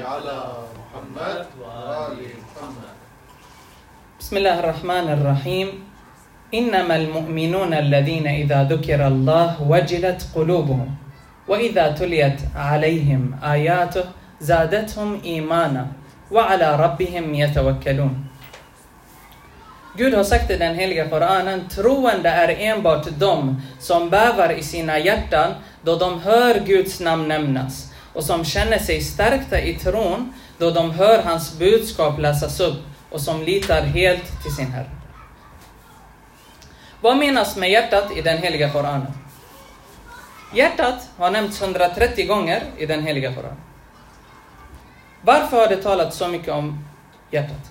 على محمد محمد. بسم الله الرحمن الرحيم. إنما المؤمنون الذين إذا ذكر الله وجلت قلوبهم وإذا تليت عليهم آياته زادتهم إيمانا وعلى ربهم يتوكلون. Gud har sagt i den heliga Koranen, troende är enbart de som bävar i sina hjärtan då de hör Guds namn nämnas. Och som känner sig stärkta i tron då de hör hans budskap läsas upp och som litar helt till sin Herre. Vad menas med hjärtat i den heliga Koranen? Hjärtat har nämnts 130 gånger i den heliga Koranen. Varför har det talats så mycket om hjärtat?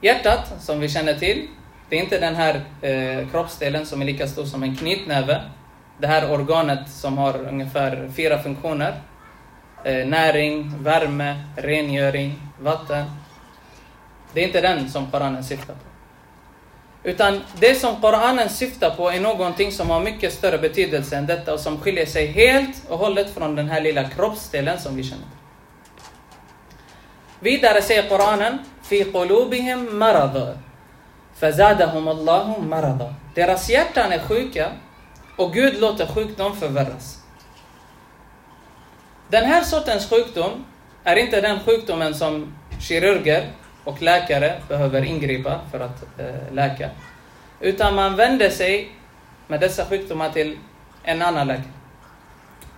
Hjärtat, som vi känner till, det är inte den här eh, kroppsdelen som är lika stor som en knytnäve. Det här organet som har ungefär fyra funktioner. Eh, näring, värme, rengöring, vatten. Det är inte den som Koranen syftar på. Utan det som Koranen syftar på är någonting som har mycket större betydelse än detta och som skiljer sig helt och hållet från den här lilla kroppsdelen som vi känner till. Vidare säger Koranen, fi qulubihim marad. Fazadahum Allahu marada. Deras hjärtan är sjuka och Gud låter sjukdom förvärras. Den här sortens sjukdom är inte den sjukdomen som kirurger och läkare behöver ingripa för att eh, läka. Utan man vänder sig med dessa sjukdomar till en annan läkare.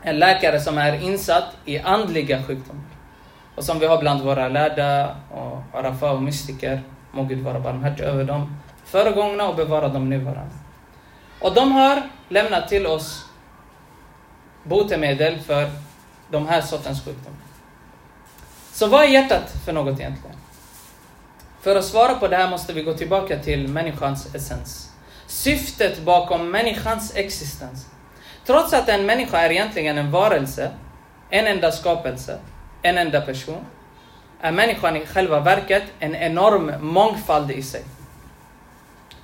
En läkare som är insatt i andliga sjukdomar. Och som vi har bland våra lärda och arafa och mystiker. Må Gud vara barmhärtig över dem föregångna och bevara dem nuvarande. Och de har lämnat till oss botemedel för de här sortens sjukdomar. Så vad är hjärtat för något egentligen? För att svara på det här måste vi gå tillbaka till människans essens. Syftet bakom människans existens. Trots att en människa är egentligen en varelse, en enda skapelse, en enda person, är människan i själva verket en enorm mångfald i sig.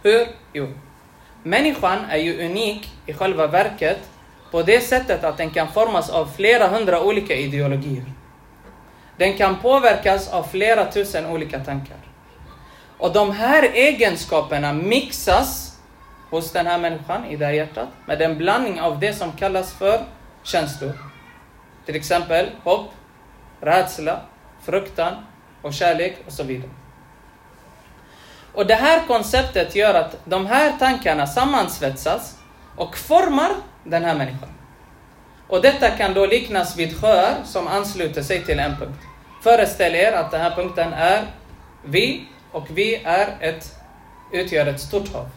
Hur? Jo, människan är ju unik i själva verket på det sättet att den kan formas av flera hundra olika ideologier. Den kan påverkas av flera tusen olika tankar. Och de här egenskaperna mixas hos den här människan i det här hjärtat med en blandning av det som kallas för känslor. Till exempel hopp, rädsla, fruktan och kärlek och så vidare. Och det här konceptet gör att de här tankarna sammansvetsas och formar den här människan. Och detta kan då liknas vid sjöar som ansluter sig till en punkt. Föreställ er att den här punkten är vi och vi är ett, utgör ett stort hav.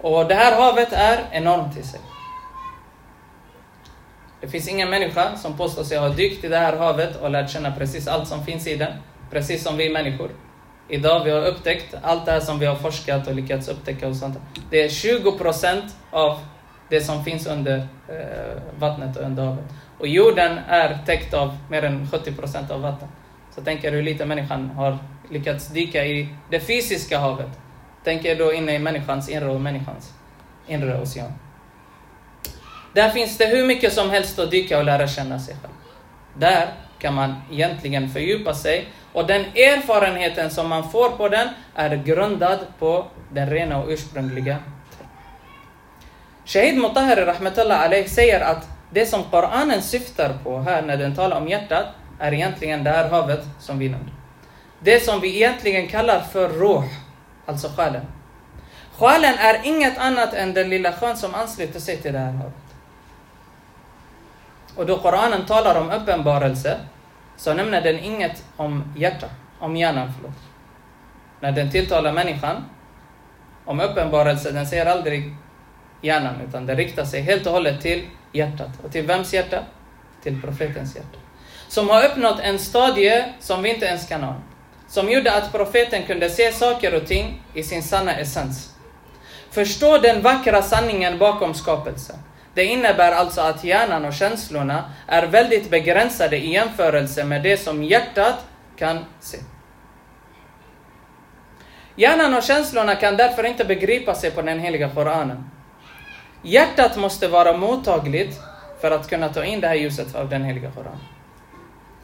Och det här havet är enormt i sig. Det finns ingen människa som påstår sig ha dykt i det här havet och lärt känna precis allt som finns i den. Precis som vi människor. Idag vi har upptäckt allt det här som vi har forskat och lyckats upptäcka och sånt. Det är 20% av det som finns under eh, vattnet och under havet. Och jorden är täckt av mer än 70% av vatten. Så tänk er hur lite människan har lyckats dyka i det fysiska havet. Tänk er då inne i människans inre och människans inre ocean. Där finns det hur mycket som helst att dyka och lära känna sig själv. Där kan man egentligen fördjupa sig och den erfarenheten som man får på den är grundad på den rena och ursprungliga Shahid Mutahari Rahmatullah Alayh säger att det som Koranen syftar på här när den talar om hjärtat är egentligen det här havet som vi nämnde. Det som vi egentligen kallar för ruh, alltså själen. Själen är inget annat än den lilla sjön som ansluter sig till det här havet. Och då Koranen talar om uppenbarelse så nämner den inget om hjärta, om hjärnan. Förlåt. När den tilltalar människan om uppenbarelse, den säger aldrig hjärnan utan den riktar sig helt och hållet till hjärtat. Och till vems hjärta? Till profetens hjärta. Som har uppnått en stadie som vi inte ens kan ha. Som gjorde att profeten kunde se saker och ting i sin sanna essens. Förstå den vackra sanningen bakom skapelsen. Det innebär alltså att hjärnan och känslorna är väldigt begränsade i jämförelse med det som hjärtat kan se. Hjärnan och känslorna kan därför inte begripa sig på den heliga Koranen. Hjärtat måste vara mottagligt för att kunna ta in det här ljuset av den heliga Koranen.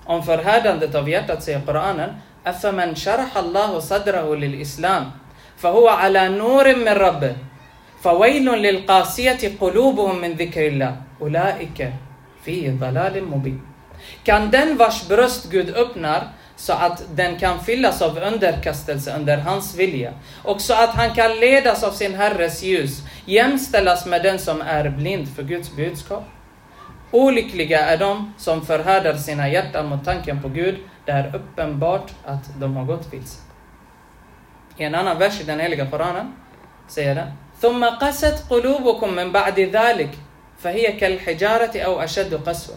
om förhärdandet av hjärtat, säger Koranen, أفمن شرح الله صدره للإسلام فهو على نور من ربه فويل للقاسية قلوبهم من ذكر الله أولئك في ضلال مبين Kan den vars bröst Gud öppnar så att den kan fyllas av underkastelse under hans vilja och så att han kan ledas av sin Herres ljus jämställas med den som är blind för Guds budskap. Olyckliga är de som förhärdar sina hjärtan mot tanken på Gud. Det är uppenbart att de har gått vilse. I en annan vers i den heliga Koranen säger den ثم قست قلوبكم من بعد ذلك فهي كالحجارة أو أشد قسوة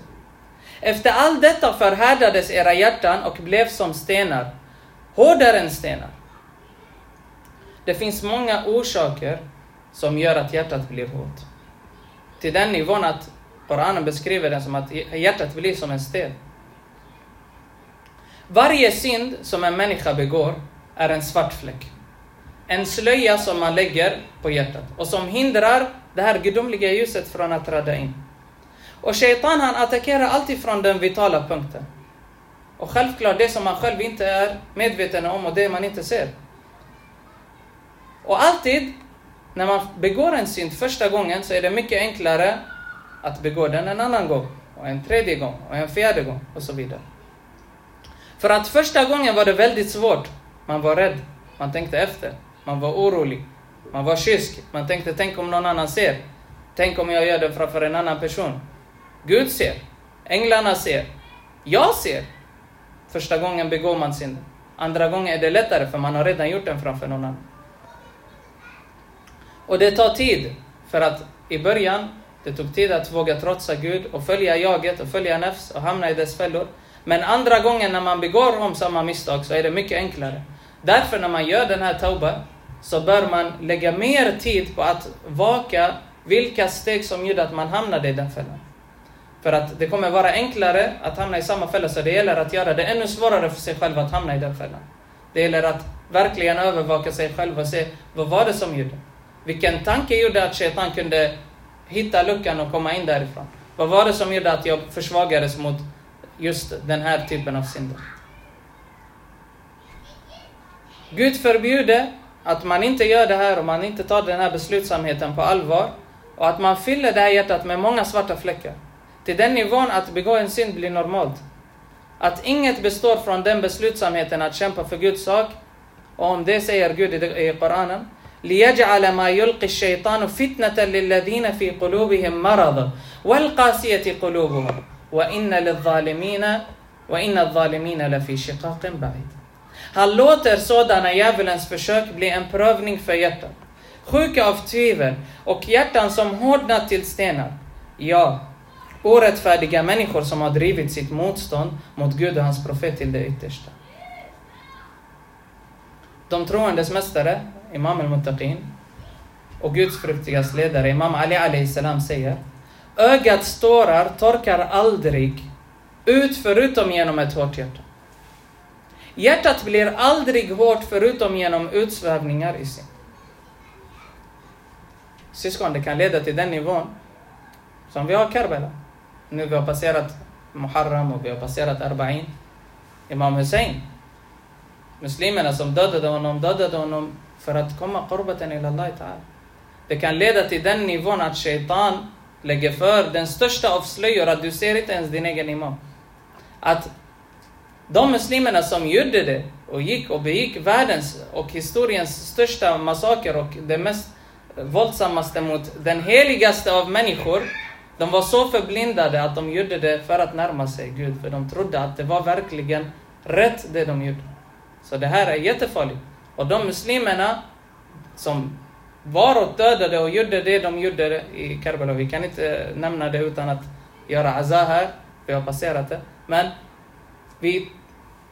Efter allt detta förhärdades era hjärtan och blev som stenar, hårdare än stenar. Det finns många orsaker som gör att hjärtat blir hårt. Till den nivån att Koranen beskriver det som att hjärtat blir som en sten. Varje synd som en människa begår är en svart fläck. En slöja som man lägger på hjärtat och som hindrar det här gudomliga ljuset från att träda in. Och Shaitan han attackerar alltid från den vitala punkten. Och självklart det som man själv inte är medveten om och det man inte ser. Och alltid när man begår en synd första gången så är det mycket enklare att begå den en annan gång, och en tredje gång, och en fjärde gång och så vidare. För att första gången var det väldigt svårt. Man var rädd, man tänkte efter, man var orolig, man var kysk, man tänkte tänk om någon annan ser. Tänk om jag gör det framför en annan person. Gud ser, änglarna ser, jag ser. Första gången begår man synden. Andra gången är det lättare för man har redan gjort den framför någon annan. Och det tar tid, för att i början, det tog tid att våga trotsa Gud och följa jaget och följa nefs och hamna i dess fällor. Men andra gången när man begår om samma misstag så är det mycket enklare. Därför när man gör den här tauba så bör man lägga mer tid på att vaka vilka steg som gjorde att man hamnade i den fällan. För att det kommer vara enklare att hamna i samma fälla, så det gäller att göra det ännu svårare för sig själv att hamna i den fällan. Det gäller att verkligen övervaka sig själv och se vad var det som gjorde? Vilken tanke gjorde att Shaitan kunde hitta luckan och komma in därifrån? Vad var det som gjorde att jag försvagades mot just den här typen av synder? Gud förbjuder att man inte gör det här och man inte tar den här beslutsamheten på allvar och att man fyller det här hjärtat med många svarta fläckar. Till den nivån att begå en synd blir normalt. Att inget består från den beslutsamheten att kämpa för Guds sak. Och om det säger Gud i Koranen. ليجعل ما يلقي الشيطان فتنة للذين في قلوبهم مرض والقاسية قلوبهم وإن للظالمين وإن الظالمين لفي شقاق بعيد. han låter sådana djävulens försök bli en prövning för hjärtan. Sjuka av tvivel och hjärtan som hårdnat till stenar. Ja, orättfärdiga människor som har drivit sitt motstånd mot Gud och hans profet till det yttersta. De troendes mästare, Imam al-Muttaqin, och gudsfruktigas ledare, Imam Ali alayhi salam säger Ögats tårar torkar aldrig ut förutom genom ett hårt hjärta. Hjärtat blir aldrig hårt förutom genom utsvävningar i sin. Syskon, det kan leda till den nivån som vi har Karbala. Nu vi har passerat Muharram och vi har passerat Arba'in. Imam Hussein. Muslimerna som dödade honom, dödade honom för att komma korbaten ila Allah ta'ala. Det kan leda till den nivån att shaitan lägger för den största av slöjor att du ser inte ens din egen imam. Att de muslimerna som gjorde det och gick och begick världens och historiens största massaker och det mest våldsammaste mot den heligaste av människor de var så förblindade att de gjorde det för att närma sig Gud, för de trodde att det var verkligen rätt det de gjorde. Så det här är jättefarligt. Och de muslimerna som var och dödade och gjorde det de gjorde i Karbala, vi kan inte nämna det utan att göra azah här, vi har passerat det. Men vi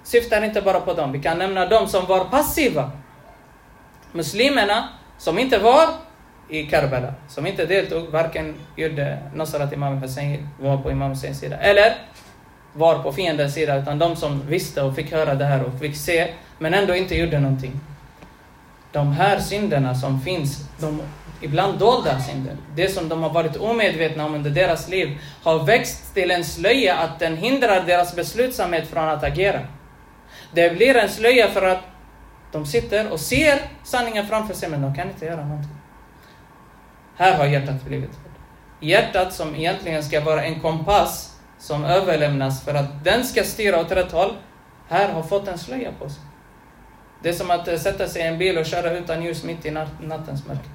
syftar inte bara på dem, vi kan nämna dem som var passiva. Muslimerna som inte var i Karbala, som inte deltog, varken gjorde Nasrat Imam Hussein, var på Imam Husseins sida, eller var på fiendens sida, utan de som visste och fick höra det här och fick se, men ändå inte gjorde någonting. de här synderna som finns, de ibland dolda synder, det som de har varit omedvetna om under deras liv, har växt till en slöja att den hindrar deras beslutsamhet från att agera. Det blir en slöja för att de sitter och ser sanningen framför sig, men de kan inte göra någonting. Här har hjärtat blivit Hjärtat som egentligen ska vara en kompass som överlämnas för att den ska styra åt rätt håll, här har fått en slöja på sig. Det är som att eh, sätta sig i en bil och köra utan ljus mitt i nattens mörker.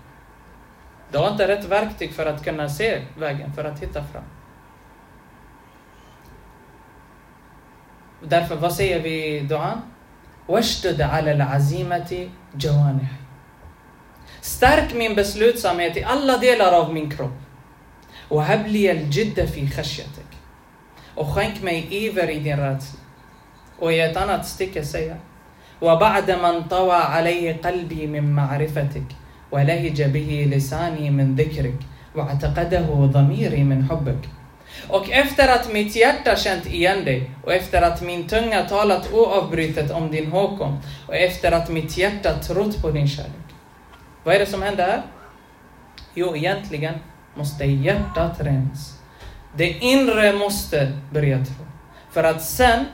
Du har inte rätt verktyg för att kunna se vägen, för att hitta fram. Därför, vad säger vi i duan? واشدد على العزيمة جوانح. Stärk min beslutsamhet i alla delar av min kropp. وهب لي الجد في خشيتك. Och skänk mig iver i din rädsla. Och i ett annat stycke säger وبعد ما انطوى علي قلبي من معرفتك ولهج به لساني من ذكرك واعتقده ضميري من حبك Och efter att mitt hjärta känt igen dig och efter att min tunga talat oavbrutet om din håkon och efter att mitt hjärta trott på din kärlek. Vad är det som händer här? Jo, egentligen måste hjärtat renas. Det inre måste börja tro. För att sen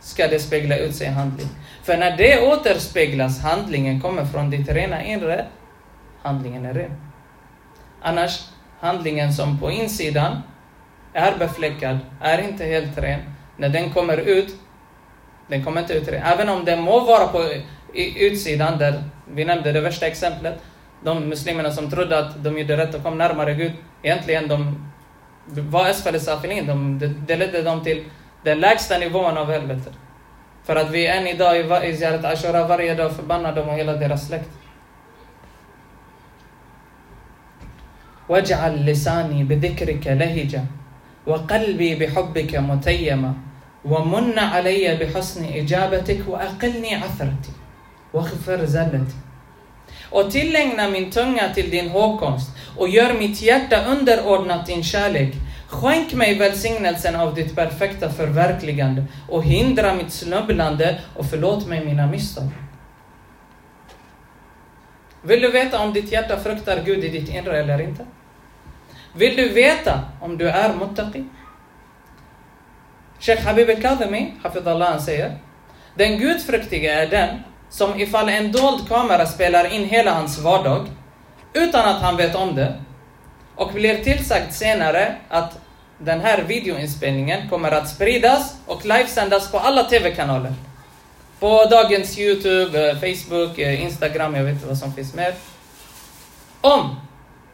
ska det spegla ut sig i handling. För när det återspeglas, handlingen kommer från ditt rena inre, handlingen är ren. Annars, handlingen som på insidan är befläckad, är inte helt ren. När den kommer ut, den kommer inte ut ren. Även om den må vara på utsidan, där vi nämnde det värsta exemplet, de muslimerna som trodde att de gjorde rätt och kom närmare Gud, egentligen de var Asfal Safilin, de, det, ledde dem till den lägsta nivån av helvetet. För att vi än idag i, i Ziyarat Ashura varje dag förbannar dem och hela deras släkt. واجعل لساني بذكرك لهجا وقلبي بحبك متيما ومن علي بحسن إجابتك وأقلني عثرتي واغفر زلتي och tillägna min tunga till din hågkomst och gör mitt hjärta underordnat din kärlek. Skänk mig välsignelsen av ditt perfekta förverkligande och hindra mitt snubblande och förlåt mig mina misstag. Vill du veta om ditt hjärta fruktar Gud i ditt inre eller inte? Vill du veta om du är muttaqi? Sheikh Habib al-Kadhimi, Hafidallah, säger Den gudfruktige är den som ifall en dold kamera spelar in hela hans vardag utan att han vet om det och blir tillsagt senare att den här videoinspelningen kommer att spridas och livesändas på alla TV-kanaler. På dagens Youtube, eh, Facebook, eh, Instagram, jag vet inte vad som finns mer. Om,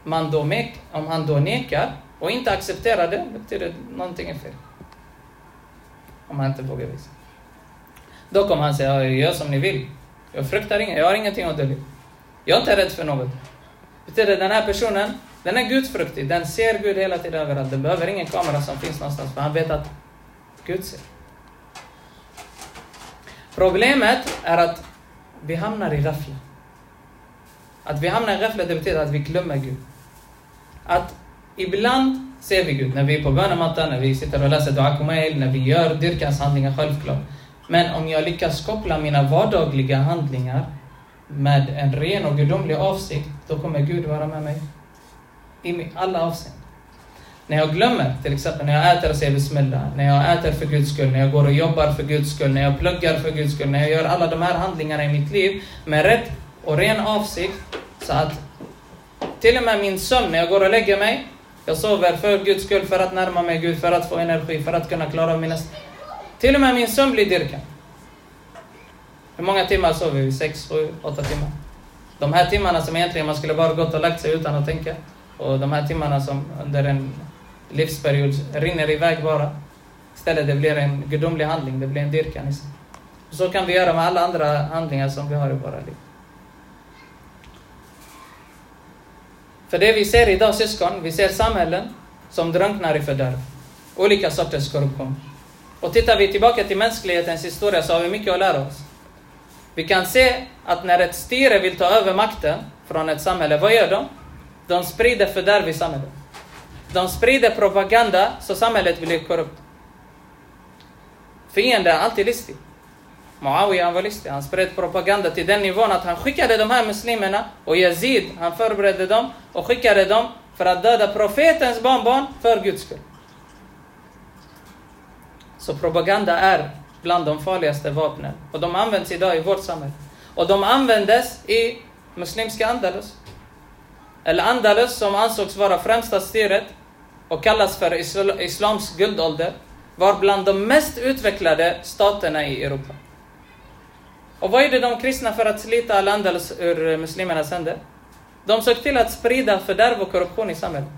man då mek, om han då nekar och inte accepterar det, betyder det någonting är fel. Om han inte vågar visa. Då kommer han säga, gör som ni vill. Jag fruktar inget, jag har ingenting att dölja. Jag är inte rädd för något. Betyder den här personen, den är gudfruktig, den ser Gud hela tiden överallt. Den behöver ingen kamera som finns någonstans, för han vet att Gud ser. Problemet är att vi hamnar i ghafla. Att vi hamnar i ghafla, det betyder att vi glömmer Gud. Att ibland ser vi Gud, när vi är på bönemattan, när vi sitter och läser Dua Kumail, när vi gör dyrkans handlingar, självklart. Men om jag lyckas koppla mina vardagliga handlingar med en ren och gudomlig avsikt, då kommer Gud vara med mig i alla avseenden. När jag glömmer, till exempel när jag äter och säger bismillah, när jag äter för Guds skull, när jag går och jobbar för Guds skull, när jag pluggar för Guds skull, när jag gör alla de här handlingarna i mitt liv med rätt och ren avsikt, så att till och med min sömn, när jag går och lägger mig, jag sover för Guds skull, för att närma mig Gud, för att få energi, för att kunna klara mina till och med min sömn blir dyrkan. Hur många timmar sover vi? Sex, sju, åtta timmar? De här timmarna som egentligen man skulle bara gått och lagt sig utan att tänka. Och de här timmarna som under en livsperiod rinner iväg bara. Istället det blir en gudomlig handling, det blir en dyrkan. Så kan vi göra med alla andra handlingar som vi har i våra liv. För det vi ser idag syskon, vi ser samhällen som drunknar i fördärv. Olika sorters korruption. Och tittar vi tillbaka till mänsklighetens historia så har vi mycket att lära oss. Vi kan se att när ett styre vill ta över makten från ett samhälle, vad gör de? De sprider fördärv i samhället. De sprider propaganda så samhället blir korrupt. Fienden är alltid listig. Muawiya han var listig. Han spred propaganda till den nivån att han skickade de här muslimerna och Yazid, han förberedde dem och skickade dem för att döda profetens barnbarn för Guds skull. Så propaganda är bland de farligaste vapnen. Och de används idag i vårt samhälle. Och de användes i muslimska Andalus. Eller Andalus som ansågs vara främsta styret och kallas för Islams guldålder var bland de mest utvecklade staterna i Europa. Och vad gjorde de kristna för att slita Al-Andalus ur muslimernas händer? De såg till att sprida fördärv och korruption i samhället.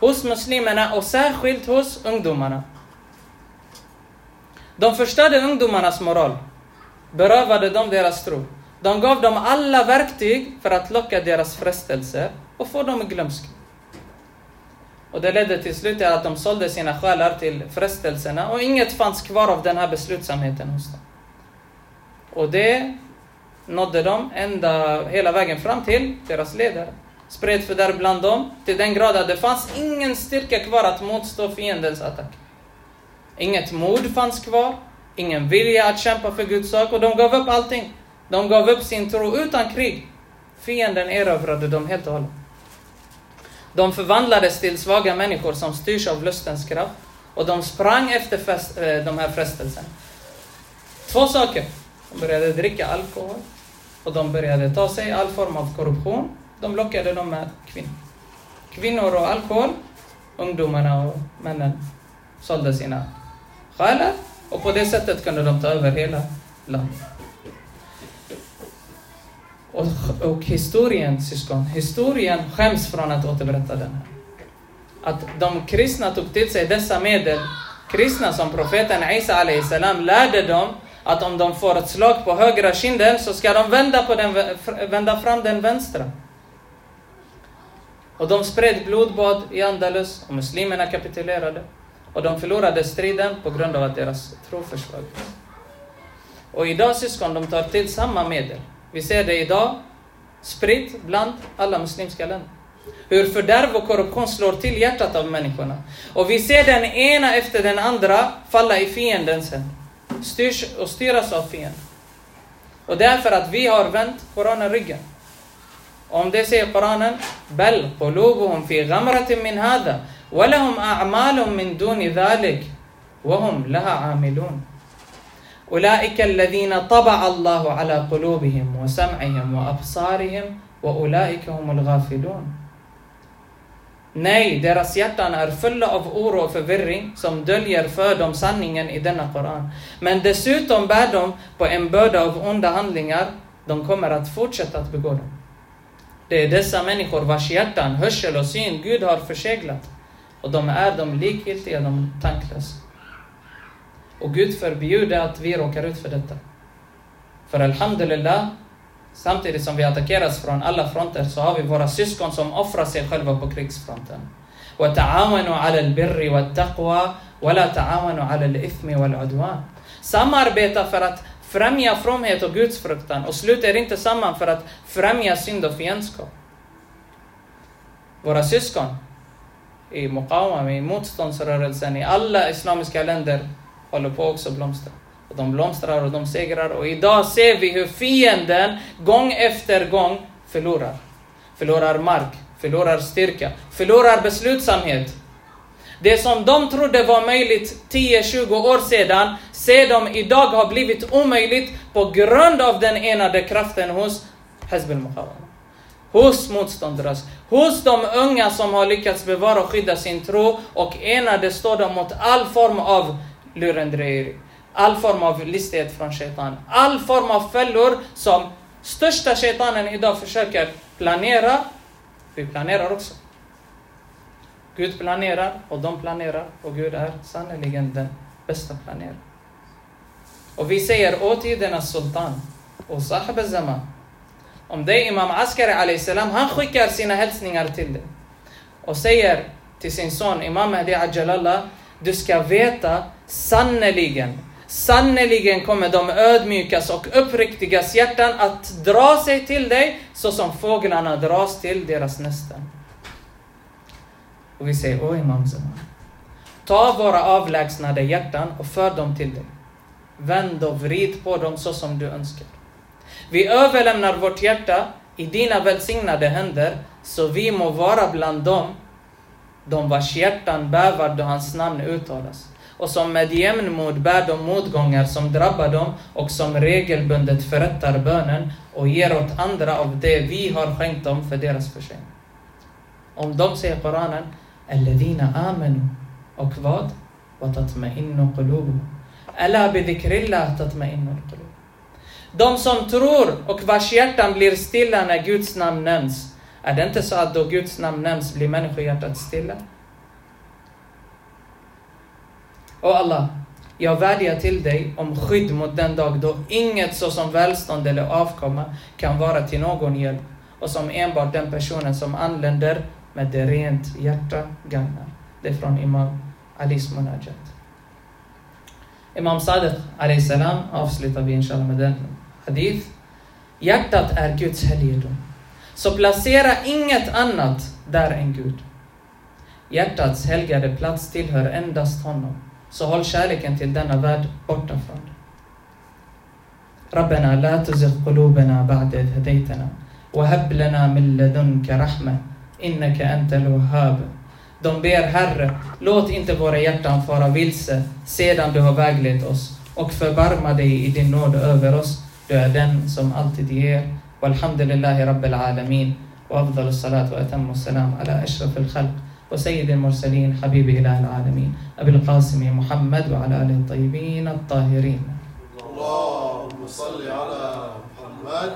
Hos muslimerna och särskilt hos ungdomarna. De förstörde ungdomarnas moral. Berövade dem deras tro. De gav dem alla verktyg för att locka deras frestelser och få dem i glömska. Och det ledde till slut till att de sålde sina själar till frestelserna och inget fanns kvar av den här beslutsamheten hos dem. Och det nådde de ända hela vägen fram till deras ledare. Spred för där bland dem till den grad att det fanns ingen styrka kvar att motstå fiendens attack. Inget mod fanns kvar, ingen vilja att kämpa för Guds sak och de gav upp allting. De gav upp sin tro utan krig. Fienden erövrade dem helt och hållet. De förvandlades till svaga människor som styrs av lustens kraft och de sprang efter fest, eh, de här frestelserna. Två saker. De började dricka alkohol och de började ta sig all form av korruption. De lockade dem med kvinnor. Kvinnor och alkohol, ungdomarna och männen sålde sina själar och på det sättet kunde de ta över hela landet. Och, och historien, syskon, historien skäms från att återberätta den här. Att de kristna tog till sig dessa medel, kristna som profeten Isa salam lärde dem att om de får ett slag på högra kinden så ska de vända, på den, vända fram den vänstra. Och de spred blodbad i Andalus och muslimerna kapitulerade. Och de förlorade striden på grund av att deras tro försvagades. Och idag syskon, de tar till samma medel. Vi ser det idag spritt bland alla muslimska länder. Hur fördärv och korruption slår till hjärtat av människorna. Och vi ser den ena efter den andra falla i fiendens händer. Styrs och styras av fienden. Och därför att vi har vänt Koranen ryggen. Om det säger Koranen, Bel qulubuhum fi ghamratin min hada, walahum a'malum min duni dhalik, wahum laha amilun. أولئك الذين طبع الله على قلوبهم وسمعهم وأبصارهم وأولئك هم الغافلون Nej, deras hjärtan är fulla av oro och förvirring som döljer för dem sanningen i denna Koran. Men dessutom bär de på en börda av onda handlingar. De kommer att fortsätta att begå dem. Det är dessa människor vars hjärtan, hörsel och syn Gud har förseglat. Och de är de likgiltiga, de tanklösa. Och Gud förbjuder att vi råkar ut för detta. För Alhamdulillah, samtidigt som vi attackeras från alla fronter så har vi våra syskon som offrar sig själva på krigsfronten. وتعاونوا على البر والتقوى ولا تعاونوا على الإثم والعدوان. Samarbeta för att främja fromhet och gudsfruktan och sluter inte samman för att främja synd och fiendskap. Våra syskon i Muqawam, i motståndsrörelsen, i alla islamiska länder håller på också att blomstra. Och de blomstrar och de segrar och idag ser vi hur fienden gång efter gång förlorar. Förlorar mark, förlorar styrka, förlorar beslutsamhet. Det som de trodde var möjligt 10-20 år sedan ser de idag har blivit omöjligt på grund av den enade kraften hos Hezb al-Muqawama. Hos motståndarnas, hos de unga som har lyckats bevara och skydda sin tro och enade står de mot all form av lurendrejeri, all form av listighet från shaitan, all form av fällor som största shaitanen idag försöker planera. Vi planerar också. Gud planerar och de planerar och Gud är sannerligen den bästa planeraren. Och vi säger å tidernas sultan och sahab zaman om dig Imam Askari salam, han skickar sina hälsningar till dig och säger till sin son Imam Mahdi Ajalallah, du ska veta Sannerligen, sannerligen kommer de ödmjukas och uppriktigas hjärtan att dra sig till dig så som fåglarna dras till deras nästen. Och vi säger, åh Imam Zaman, ta våra avlägsnade hjärtan och för dem till dig. Vänd och vrid på dem så som du önskar. Vi överlämnar vårt hjärta i dina välsignade händer, så vi må vara bland dem, de vars hjärtan bävar då hans namn uttalas, och som med jämnmod bär de motgångar som drabbar dem och som regelbundet förrättar bönen och ger åt andra av det vi har skänkt dem för deras förtjänst. Om de säger Koranen, Alladina amanu, och vad? وَتَطْمَئِنُّ قُلُوبُهُمْ أَلَا بِذِكْرِ اللَّهِ تَطْمَئِنُّ الْقُلُوبُ De som tror och vars hjärtan blir stilla när Guds namn nämns, är det inte så att då Guds namn nämns blir människohjärtat stilla? Och Allah, jag vädjar till dig om skydd mot den dag då inget såsom välstånd eller avkomma kan vara till någon hjälp och som enbart den personen som anländer med det rent hjärta gagnar. Det är från Imam Alis Munajat. Imam Sadiq salam avslutar vi inshallah med den hadith. Hjärtat är Guds helgedom. Så placera inget annat där än Gud. Hjärtats helgade plats tillhör endast honom. Så håll kärleken till denna värld borta från det. ربنا لا تزغ قلوبنا بعد إذ هديتنا وهب لنا من لدنك رحمة إنك أنت الوهاب De ber Herre, låt inte våra hjärtan fara vilse sedan du har väglett oss och förbarma dig i din nåd över oss. Du är den som alltid ger. Walhamdulillahi rabbil alamin. وأفضل الصلاة وأتم السلام على أشرف الخلق وسيد المرسلين حبيب إله العالمين. أبي القاسم محمد وعلى آله الطيبين الطاهرين. اللهم صل على محمد